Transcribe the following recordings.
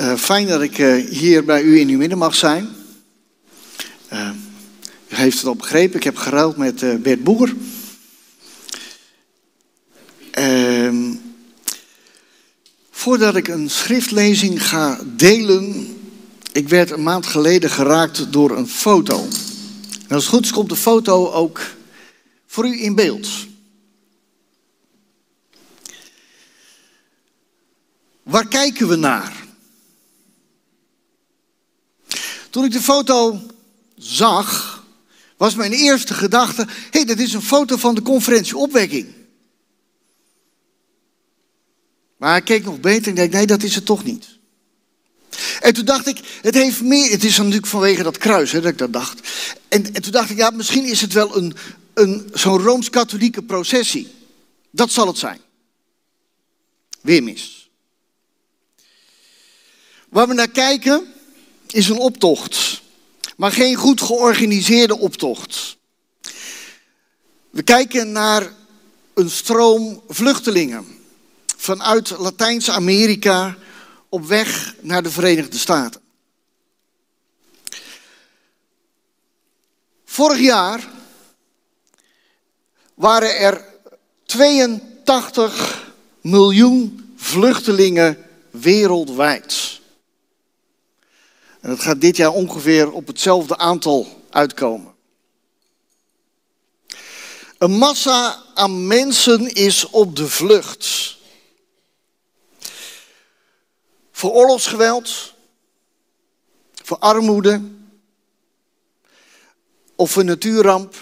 Uh, fijn dat ik uh, hier bij u in uw midden mag zijn. Uh, u heeft het al begrepen, ik heb geruild met Bert Boer. Ehm, voordat ik een schriftlezing ga delen, ik werd een maand geleden geraakt door een foto. En als het goed is, komt de foto ook voor u in beeld. Waar kijken we naar? Toen ik de foto zag, was mijn eerste gedachte: hé, hey, dat is een foto van de conferentie Opwekking. Maar ik keek nog beter en dacht: nee, dat is het toch niet. En toen dacht ik, het heeft meer. Het is natuurlijk vanwege dat kruis hè, dat ik dat dacht. En, en toen dacht ik, ja, misschien is het wel een, een, zo'n rooms-katholieke processie. Dat zal het zijn. Weer mis. Waar we naar kijken, is een optocht. Maar geen goed georganiseerde optocht. We kijken naar een stroom vluchtelingen vanuit Latijns-Amerika op weg naar de Verenigde Staten. Vorig jaar waren er 82 miljoen vluchtelingen wereldwijd. En dat gaat dit jaar ongeveer op hetzelfde aantal uitkomen. Een massa aan mensen is op de vlucht. Voor oorlogsgeweld, voor armoede, of een natuurramp,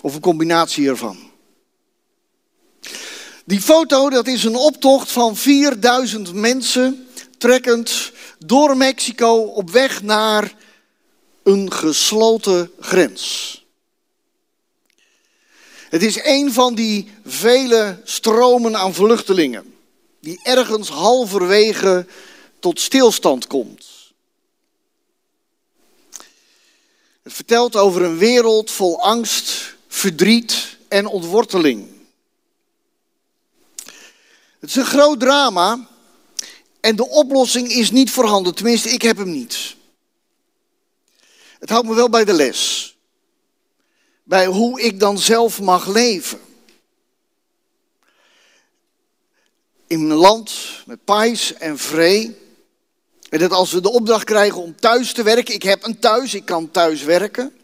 of een combinatie ervan. Die foto, dat is een optocht van 4000 mensen trekkend door Mexico op weg naar een gesloten grens. Het is een van die vele stromen aan vluchtelingen die ergens halverwege tot stilstand komt. Het vertelt over een wereld vol angst, verdriet en ontworteling. Het is een groot drama en de oplossing is niet voorhanden, tenminste ik heb hem niet. Het houdt me wel bij de les. Bij hoe ik dan zelf mag leven. In een land met pais en vree. En dat als we de opdracht krijgen om thuis te werken. Ik heb een thuis, ik kan thuis werken.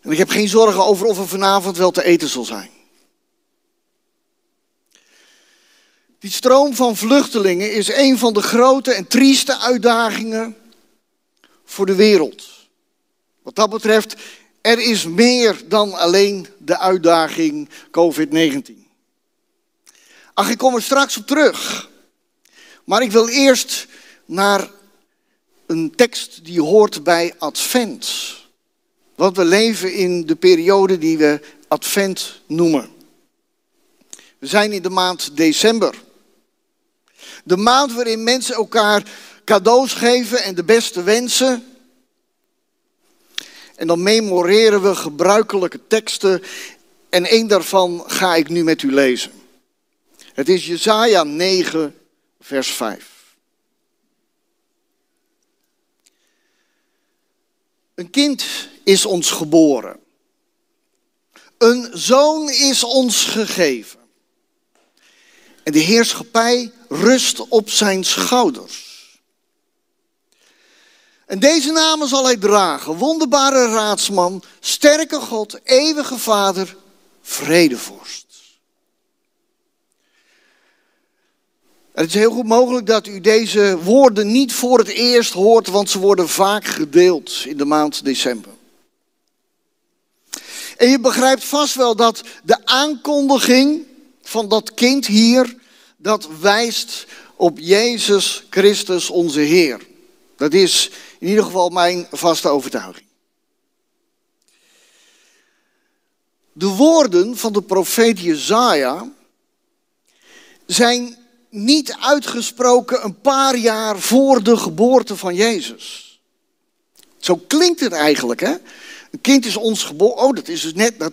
En ik heb geen zorgen over of er vanavond wel te eten zal zijn. Die stroom van vluchtelingen is een van de grote en trieste uitdagingen voor de wereld. Wat dat betreft, er is meer dan alleen de uitdaging COVID-19. Ach, ik kom er straks op terug. Maar ik wil eerst naar een tekst die hoort bij Advent. Want we leven in de periode die we Advent noemen. We zijn in de maand december. De maand waarin mensen elkaar cadeaus geven en de beste wensen. En dan memoreren we gebruikelijke teksten. En één daarvan ga ik nu met u lezen. Het is Jesaja 9, vers 5. Een kind is ons geboren. Een zoon is ons gegeven. En de heerschappij rust op zijn schouders. En deze namen zal hij dragen: wonderbare raadsman, sterke God, eeuwige Vader, vredevorst. Het is heel goed mogelijk dat u deze woorden niet voor het eerst hoort, want ze worden vaak gedeeld in de maand december. En je begrijpt vast wel dat de aankondiging van dat kind hier, dat wijst op Jezus Christus onze Heer. Dat is in ieder geval mijn vaste overtuiging. De woorden van de profeet Jezaja zijn niet uitgesproken een paar jaar voor de geboorte van Jezus. Zo klinkt het eigenlijk, hè? Een kind is ons geboren. Oh, dat is dus net dat.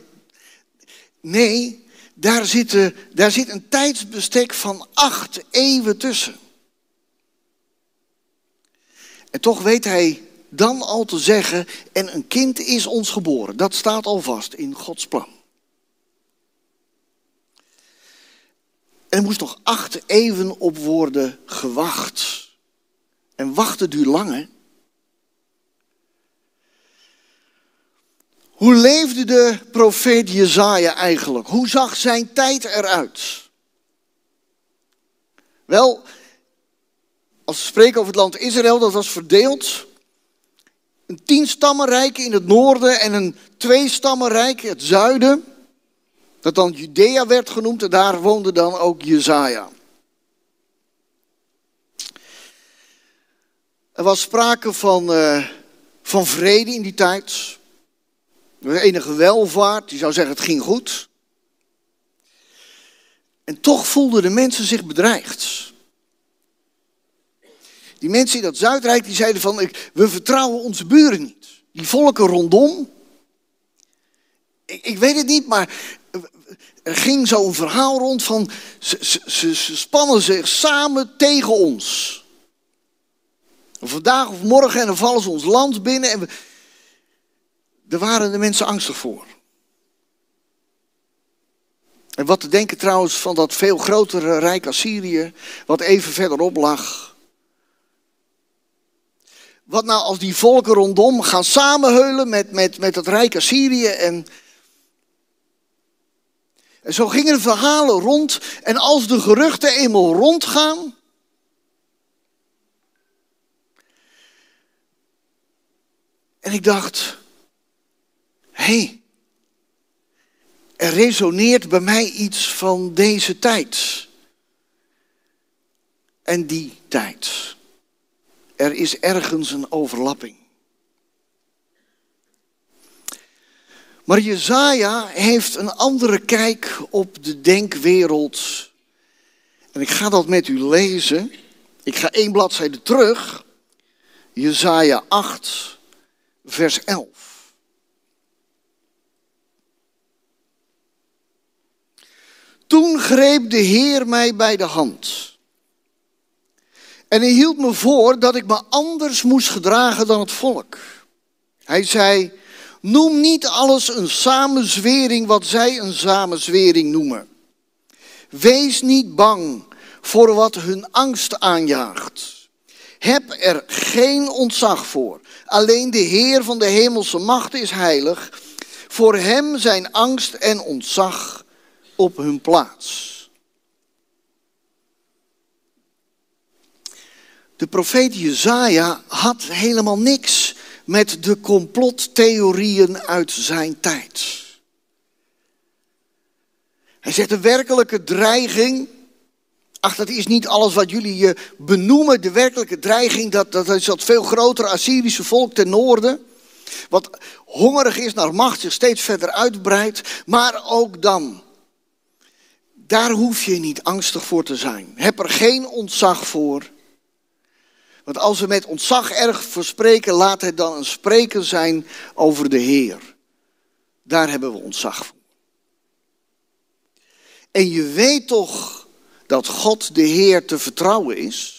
Nee, daar zit, eh, daar zit een tijdsbestek van acht eeuwen tussen. En toch weet hij dan al te zeggen, en een kind is ons geboren. Dat staat al vast in Gods plan. En er moest nog acht eeuwen op worden gewacht. En wachten duurt lang, Hoe leefde de profeet Jezaja eigenlijk? Hoe zag zijn tijd eruit? Wel, als we spreken over het land Israël, dat was verdeeld. Een tienstammenrijk in het noorden en een tweestammenrijk in het zuiden. Dat dan Judea werd genoemd en daar woonde dan ook Jezaja. Er was sprake van, uh, van vrede in die tijd. Enige welvaart, die zou zeggen het ging goed. En toch voelden de mensen zich bedreigd. Die mensen in dat Zuidrijk die zeiden van, we vertrouwen onze buren niet. Die volken rondom. Ik, ik weet het niet, maar er ging zo'n verhaal rond van, ze, ze, ze spannen zich samen tegen ons. Vandaag of morgen en dan vallen ze ons land binnen en we, daar waren de mensen angstig voor. En wat te denken trouwens van dat veel grotere rijk Assyrië, wat even verderop lag. Wat nou als die volken rondom gaan samenheulen met, met, met dat rijk Assyrië en... En zo gingen de verhalen rond. En als de geruchten eenmaal rondgaan. En ik dacht, hey, er resoneert bij mij iets van deze tijd. En die tijd. Er is ergens een overlapping. Maar Jezaja heeft een andere kijk op de denkwereld. En ik ga dat met u lezen. Ik ga één bladzijde terug. Jezaja 8, vers 11. Toen greep de Heer mij bij de hand. En hij hield me voor dat ik me anders moest gedragen dan het volk. Hij zei: Noem niet alles een samenzwering wat zij een samenzwering noemen. Wees niet bang voor wat hun angst aanjaagt. Heb er geen ontzag voor. Alleen de Heer van de hemelse macht is heilig. Voor hem zijn angst en ontzag op hun plaats. De profeet Jezaja had helemaal niks met de complottheorieën uit zijn tijd. Hij zegt de werkelijke dreiging. Ach, dat is niet alles wat jullie je benoemen. De werkelijke dreiging, dat, dat is dat veel grotere Assyrische volk ten noorden. Wat hongerig is naar macht, zich steeds verder uitbreidt. Maar ook dan daar hoef je niet angstig voor te zijn. Heb er geen ontzag voor. Want als we met ontzag erg verspreken, laat het dan een spreken zijn over de Heer. Daar hebben we ontzag voor. En je weet toch dat God de Heer te vertrouwen is?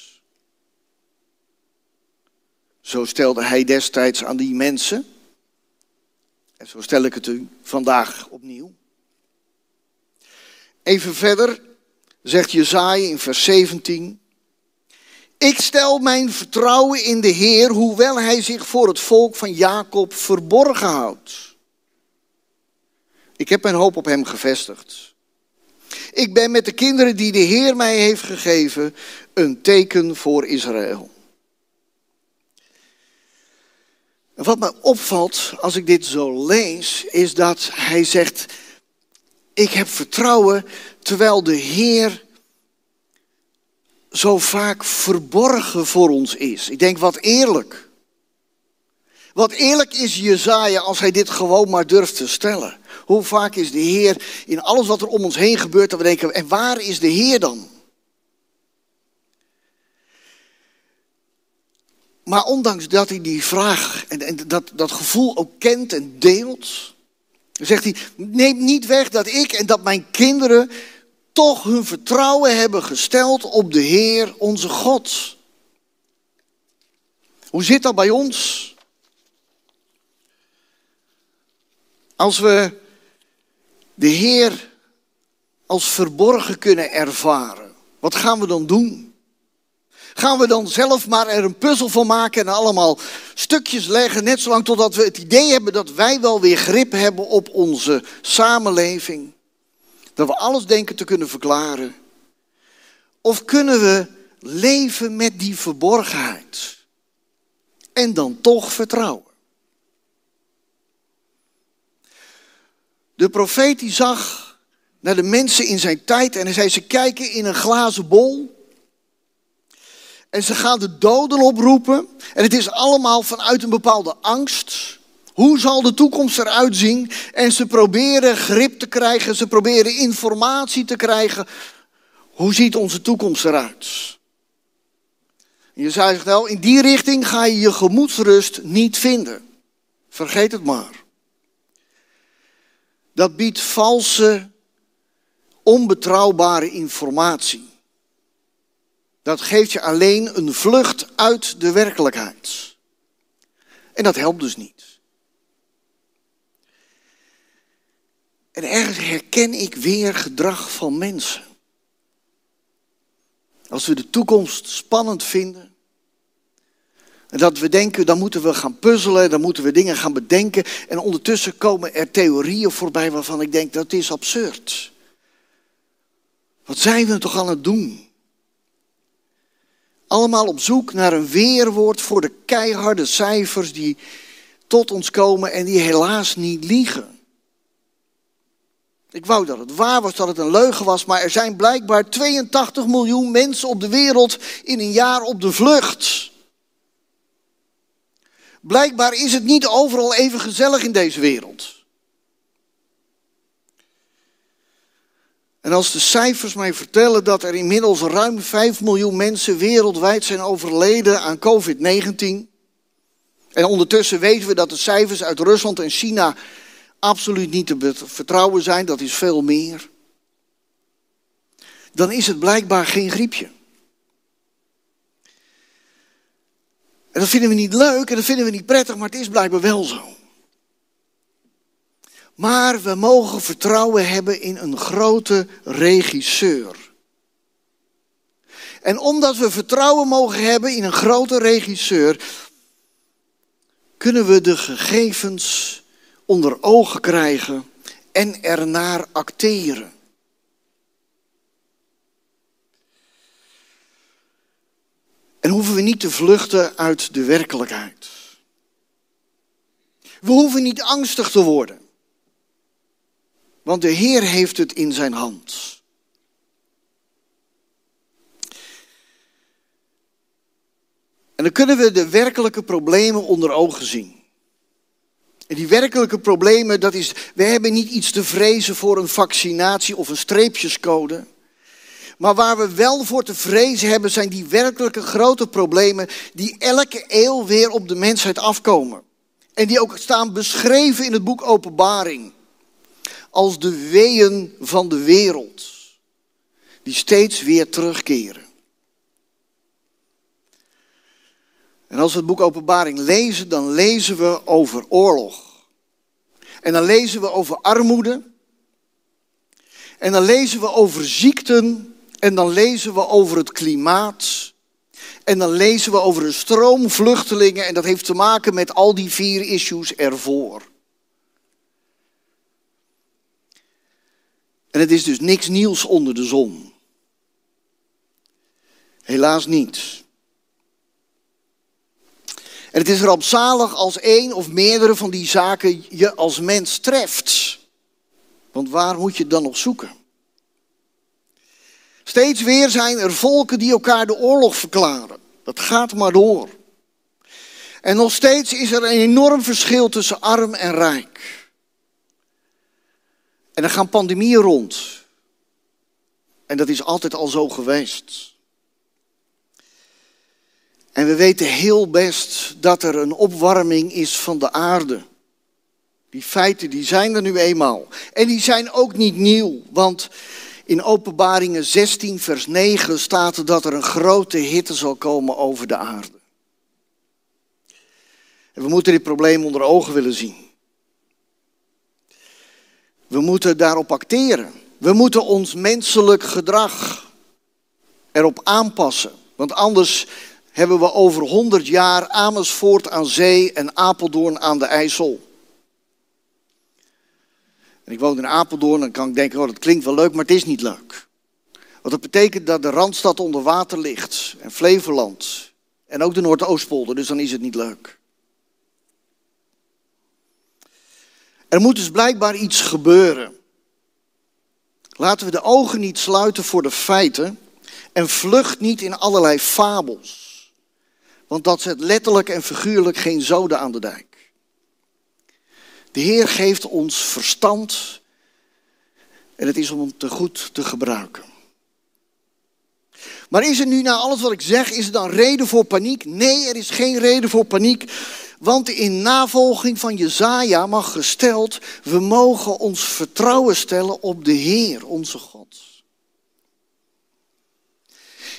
Zo stelde hij destijds aan die mensen. En zo stel ik het u vandaag opnieuw. Even verder zegt Jezaja in vers 17. Ik stel mijn vertrouwen in de Heer, hoewel hij zich voor het volk van Jacob verborgen houdt. Ik heb mijn hoop op hem gevestigd. Ik ben met de kinderen die de Heer mij heeft gegeven een teken voor Israël. wat me opvalt als ik dit zo lees, is dat hij zegt: ik heb vertrouwen terwijl de Heer zo vaak verborgen voor ons is. Ik denk wat eerlijk. Wat eerlijk is Jezaja als hij dit gewoon maar durft te stellen. Hoe vaak is de Heer in alles wat er om ons heen gebeurt, dat we denken, en waar is de Heer dan? Maar ondanks dat hij die vraag en, en dat, dat gevoel ook kent en deelt, dan zegt hij, neem niet weg dat ik en dat mijn kinderen toch hun vertrouwen hebben gesteld op de Heer onze God. Hoe zit dat bij ons? Als we de Heer als verborgen kunnen ervaren, wat gaan we dan doen? Gaan we dan zelf maar er een puzzel van maken en allemaal stukjes leggen, net zolang totdat we het idee hebben dat wij wel weer grip hebben op onze samenleving? Dat we alles denken te kunnen verklaren? Of kunnen we leven met die verborgenheid en dan toch vertrouwen? De profeet die zag naar de mensen in zijn tijd en hij zei ze kijken in een glazen bol. En ze gaan de doden oproepen. En het is allemaal vanuit een bepaalde angst. Hoe zal de toekomst eruit zien? En ze proberen grip te krijgen, ze proberen informatie te krijgen. Hoe ziet onze toekomst eruit? je zegt wel, in die richting ga je je gemoedsrust niet vinden. Vergeet het maar dat biedt valse, onbetrouwbare informatie. Dat geeft je alleen een vlucht uit de werkelijkheid. En dat helpt dus niet. En ergens herken ik weer gedrag van mensen. Als we de toekomst spannend vinden, en dat we denken, dan moeten we gaan puzzelen, dan moeten we dingen gaan bedenken. En ondertussen komen er theorieën voorbij waarvan ik denk, dat is absurd. Wat zijn we toch aan het doen? Allemaal op zoek naar een weerwoord voor de keiharde cijfers die tot ons komen en die helaas niet liegen. Ik wou dat het waar was, dat het een leugen was, maar er zijn blijkbaar 82 miljoen mensen op de wereld in een jaar op de vlucht. Blijkbaar is het niet overal even gezellig in deze wereld. En als de cijfers mij vertellen dat er inmiddels ruim 5 miljoen mensen wereldwijd zijn overleden aan COVID-19. En ondertussen weten we dat de cijfers uit Rusland en China absoluut niet te vertrouwen zijn, dat is veel meer. Dan is het blijkbaar geen griepje. En dat vinden we niet leuk en dat vinden we niet prettig, maar het is blijkbaar wel zo. Maar we mogen vertrouwen hebben in een grote regisseur. En omdat we vertrouwen mogen hebben in een grote regisseur, kunnen we de gegevens onder ogen krijgen en ernaar acteren. En hoeven we niet te vluchten uit de werkelijkheid. We hoeven niet angstig te worden. Want de Heer heeft het in zijn hand. En dan kunnen we de werkelijke problemen onder ogen zien. En die werkelijke problemen, dat is, we hebben niet iets te vrezen voor een vaccinatie of een streepjescode. Maar waar we wel voor te vrezen hebben, zijn die werkelijke grote problemen die elke eeuw weer op de mensheid afkomen. En die ook staan beschreven in het boek Openbaring. Als de weeën van de wereld. Die steeds weer terugkeren. En als we het boek Openbaring lezen, dan lezen we over oorlog. En dan lezen we over armoede. En dan lezen we over ziekten en dan lezen we over het klimaat. En dan lezen we over een stroom vluchtelingen. En dat heeft te maken met al die vier issues ervoor. En het is dus niks nieuws onder de zon. Helaas niet. En het is rampzalig als één of meerdere van die zaken je als mens treft. Want waar moet je dan nog zoeken? Steeds weer zijn er volken die elkaar de oorlog verklaren. Dat gaat maar door. En nog steeds is er een enorm verschil tussen arm en rijk. En er gaan pandemieën rond. En dat is altijd al zo geweest. En we weten heel best dat er een opwarming is van de aarde. Die feiten die zijn er nu eenmaal. En die zijn ook niet nieuw, want in Openbaringen 16, vers 9 staat dat er een grote hitte zal komen over de aarde. En we moeten dit probleem onder ogen willen zien. We moeten daarop acteren. We moeten ons menselijk gedrag erop aanpassen. Want anders hebben we over 100 jaar Amersfoort aan zee en Apeldoorn aan de IJssel. En ik woon in Apeldoorn, dan kan ik denken, oh, dat klinkt wel leuk, maar het is niet leuk. Want dat betekent dat de Randstad onder water ligt. En Flevoland. En ook de Noordoostpolder, dus dan is het niet leuk. Er moet dus blijkbaar iets gebeuren. Laten we de ogen niet sluiten voor de feiten en vlucht niet in allerlei fabels. Want dat zet letterlijk en figuurlijk geen zoden aan de dijk. De Heer geeft ons verstand en het is om hem te goed te gebruiken. Maar is er nu na alles wat ik zeg, is er dan reden voor paniek? Nee, er is geen reden voor paniek. Want in navolging van Jezaja mag gesteld, we mogen ons vertrouwen stellen op de Heer, onze God.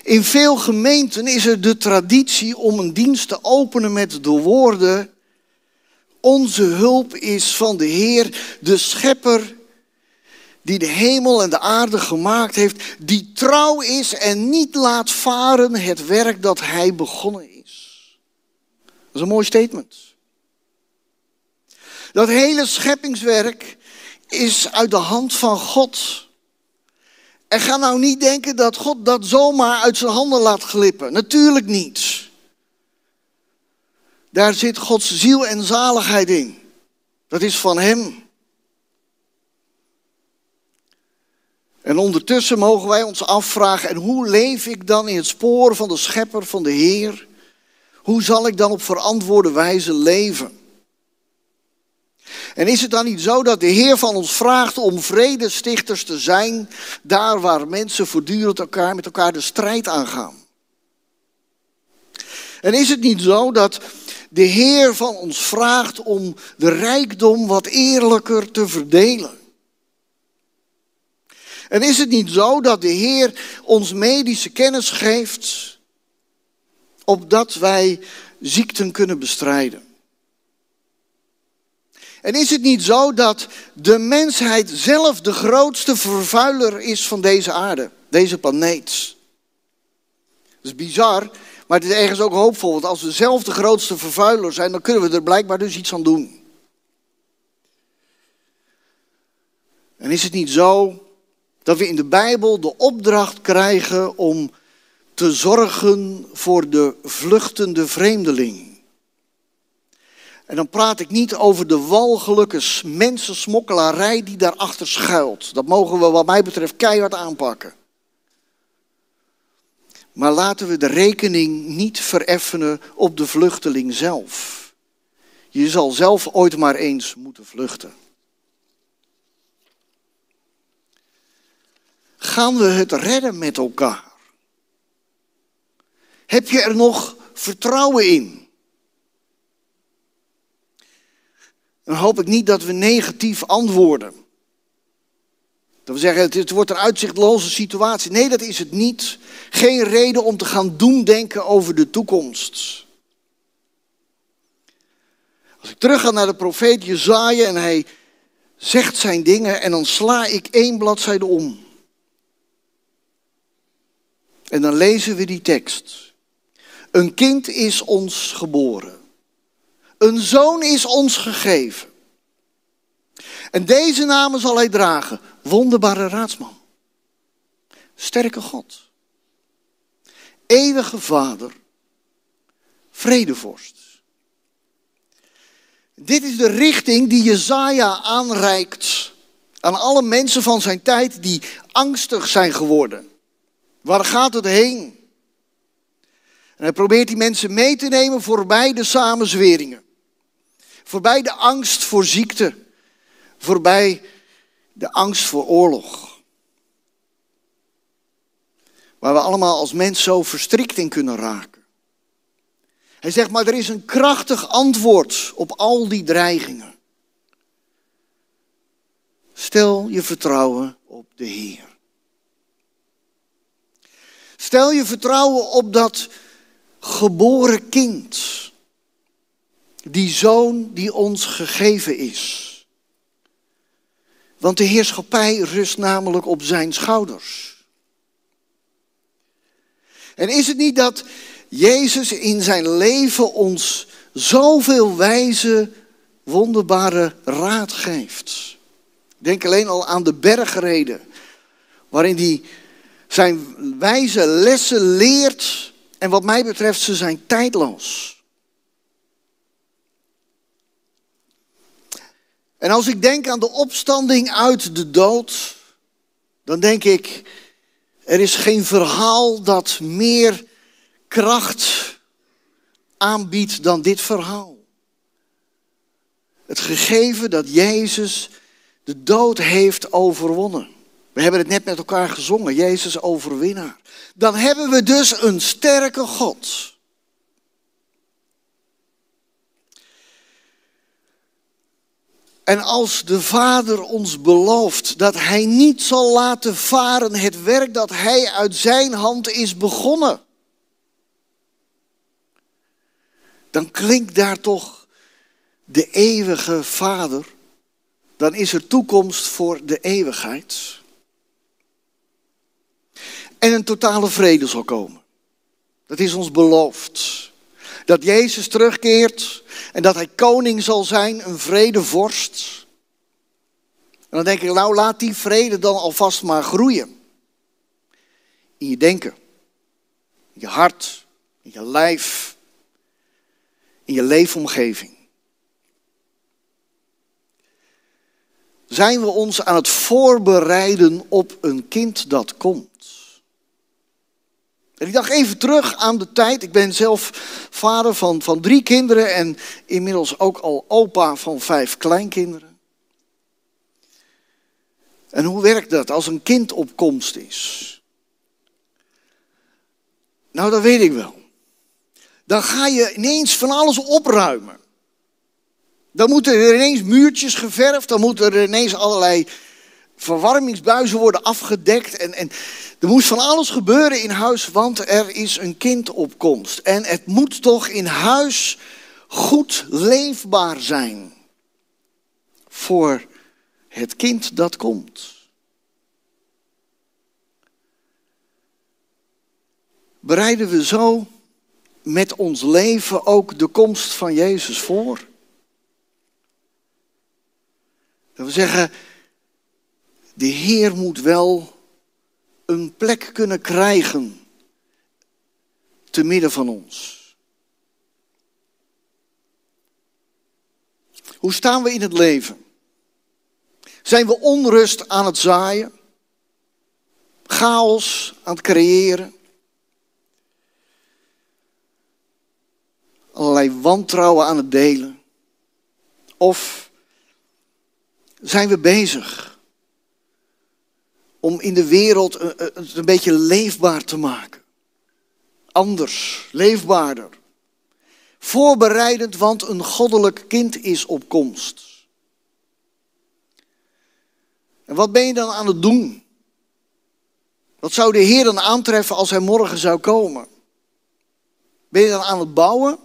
In veel gemeenten is er de traditie om een dienst te openen met de woorden: Onze hulp is van de Heer, de Schepper die de hemel en de aarde gemaakt heeft, die trouw is en niet laat varen het werk dat hij begonnen is. Dat is een mooi statement. Dat hele scheppingswerk is uit de hand van God. En ga nou niet denken dat God dat zomaar uit zijn handen laat glippen. Natuurlijk niet. Daar zit Gods ziel en zaligheid in. Dat is van Hem. En ondertussen mogen wij ons afvragen, en hoe leef ik dan in het spoor van de schepper, van de Heer? Hoe zal ik dan op verantwoorde wijze leven? En is het dan niet zo dat de Heer van ons vraagt om vredestichters te zijn, daar waar mensen voortdurend elkaar met elkaar de strijd aangaan? En is het niet zo dat de Heer van ons vraagt om de rijkdom wat eerlijker te verdelen? En is het niet zo dat de Heer ons medische kennis geeft, opdat wij ziekten kunnen bestrijden? En is het niet zo dat de mensheid zelf de grootste vervuiler is van deze aarde, deze planeet? Dat is bizar, maar het is ergens ook hoopvol. Want als we zelf de grootste vervuiler zijn, dan kunnen we er blijkbaar dus iets aan doen. En is het niet zo dat we in de Bijbel de opdracht krijgen om te zorgen voor de vluchtende vreemdeling? En dan praat ik niet over de walgelijke mensensmokkelarij die daarachter schuilt. Dat mogen we wat mij betreft keihard aanpakken. Maar laten we de rekening niet vereffenen op de vluchteling zelf. Je zal zelf ooit maar eens moeten vluchten. Gaan we het redden met elkaar? Heb je er nog vertrouwen in? dan hoop ik niet dat we negatief antwoorden. Dat we zeggen, het wordt een uitzichtloze situatie. Nee, dat is het niet. Geen reden om te gaan doemdenken over de toekomst. Als ik terug ga naar de profeet Jezaja en hij zegt zijn dingen en dan sla ik één bladzijde om. En dan lezen we die tekst. Een kind is ons geboren. Een zoon is ons gegeven. En deze namen zal hij dragen. Wonderbare raadsman. Sterke God. Eeuwige Vader. Vredevorst. Dit is de richting die Jezaja aanreikt aan alle mensen van zijn tijd die angstig zijn geworden. Waar gaat het heen? En hij probeert die mensen mee te nemen voorbij de samenzweringen. Voorbij de angst voor ziekte. Voorbij de angst voor oorlog. Waar we allemaal als mens zo verstrikt in kunnen raken. Hij zegt, maar er is een krachtig antwoord op al die dreigingen. Stel je vertrouwen op de Heer. Stel je vertrouwen op dat geboren kind die zoon die ons gegeven is. Want de heerschappij rust namelijk op zijn schouders. En is het niet dat Jezus in zijn leven ons zoveel wijze, wonderbare raad geeft? Denk alleen al aan de bergreden, waarin hij zijn wijze lessen leert. En wat mij betreft, ze zijn tijdloos. En als ik denk aan de opstanding uit de dood, dan denk ik, er is geen verhaal dat meer kracht aanbiedt dan dit verhaal. Het gegeven dat Jezus de dood heeft overwonnen. We hebben het net met elkaar gezongen, Jezus overwinnaar. Dan hebben we dus een sterke God. En als de Vader ons belooft dat Hij niet zal laten varen het werk dat Hij uit Zijn hand is begonnen, dan klinkt daar toch de eeuwige Vader, dan is er toekomst voor de eeuwigheid. En een totale vrede zal komen. Dat is ons beloofd. Dat Jezus terugkeert en dat hij koning zal zijn, een vredevorst. En dan denk ik, nou laat die vrede dan alvast maar groeien. In je denken, in je hart, in je lijf, in je leefomgeving. Zijn we ons aan het voorbereiden op een kind dat komt? Ik dacht even terug aan de tijd. Ik ben zelf vader van, van drie kinderen en inmiddels ook al opa van vijf kleinkinderen. En hoe werkt dat als een kind op komst is? Nou, dat weet ik wel. Dan ga je ineens van alles opruimen. Dan moeten er ineens muurtjes geverfd, dan moeten er ineens allerlei verwarmingsbuizen worden afgedekt. En, en er moest van alles gebeuren in huis, want er is een kind op komst. En het moet toch in huis goed leefbaar zijn voor het kind dat komt. Bereiden we zo met ons leven ook de komst van Jezus voor? Dat we zeggen, de Heer moet wel een plek kunnen krijgen te midden van ons. Hoe staan we in het leven? Zijn we onrust aan het zaaien? Chaos aan het creëren? Allerlei wantrouwen aan het delen? Of zijn we bezig om in de wereld het eh, eh, een beetje leefbaar te maken. Anders, leefbaarder. Voorbereidend, want een goddelijk kind is op komst. En wat ben je dan aan het doen? Wat zou de Heer dan aantreffen als hij morgen zou komen? Ben je dan aan het bouwen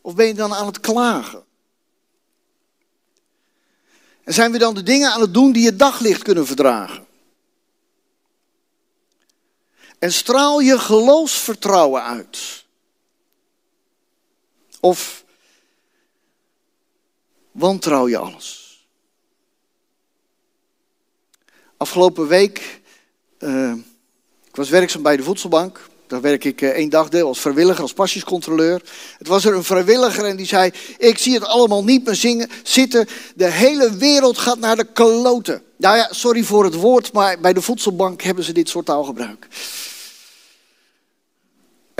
of ben je dan aan het klagen? En zijn we dan de dingen aan het doen die het daglicht kunnen verdragen? En straal je geloofsvertrouwen uit. Of wantrouw je alles? Afgelopen week, uh, ik was werkzaam bij de voedselbank. Daar werk ik uh, één dagdeel als vrijwilliger, als pasjescontroleur. Het was er een vrijwilliger en die zei, ik zie het allemaal niet meer zingen, zitten. De hele wereld gaat naar de kloten. Nou ja, sorry voor het woord, maar bij de voedselbank hebben ze dit soort taalgebruik.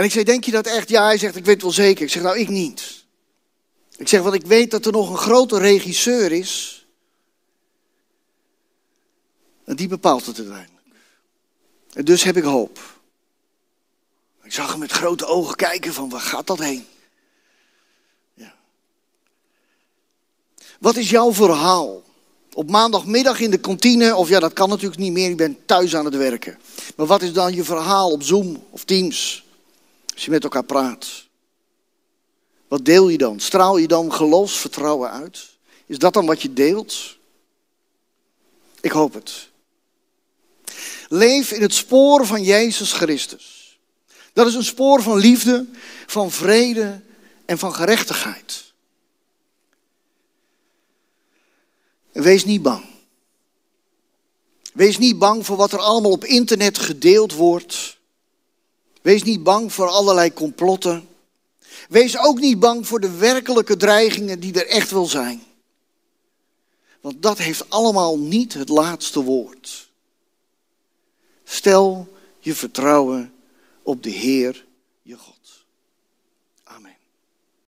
En ik zei, denk je dat echt? Ja, hij zegt, ik weet wel zeker. Ik zeg, nou, ik niet. Ik zeg, want ik weet dat er nog een grote regisseur is. En die bepaalt het uiteindelijk. En dus heb ik hoop. Ik zag hem met grote ogen kijken van, waar gaat dat heen? Ja. Wat is jouw verhaal? Op maandagmiddag in de kantine, of ja, dat kan natuurlijk niet meer, ik ben thuis aan het werken. Maar wat is dan je verhaal op Zoom of Teams? Als je met elkaar praat. Wat deel je dan? Straal je dan geloofsvertrouwen uit? Is dat dan wat je deelt? Ik hoop het. Leef in het spoor van Jezus Christus. Dat is een spoor van liefde, van vrede en van gerechtigheid. wees niet bang. Wees niet bang voor wat er allemaal op internet gedeeld wordt. Wees niet bang voor allerlei complotten. Wees ook niet bang voor de werkelijke dreigingen die er echt wel zijn. Want dat heeft allemaal niet het laatste woord. Stel je vertrouwen op de Heer.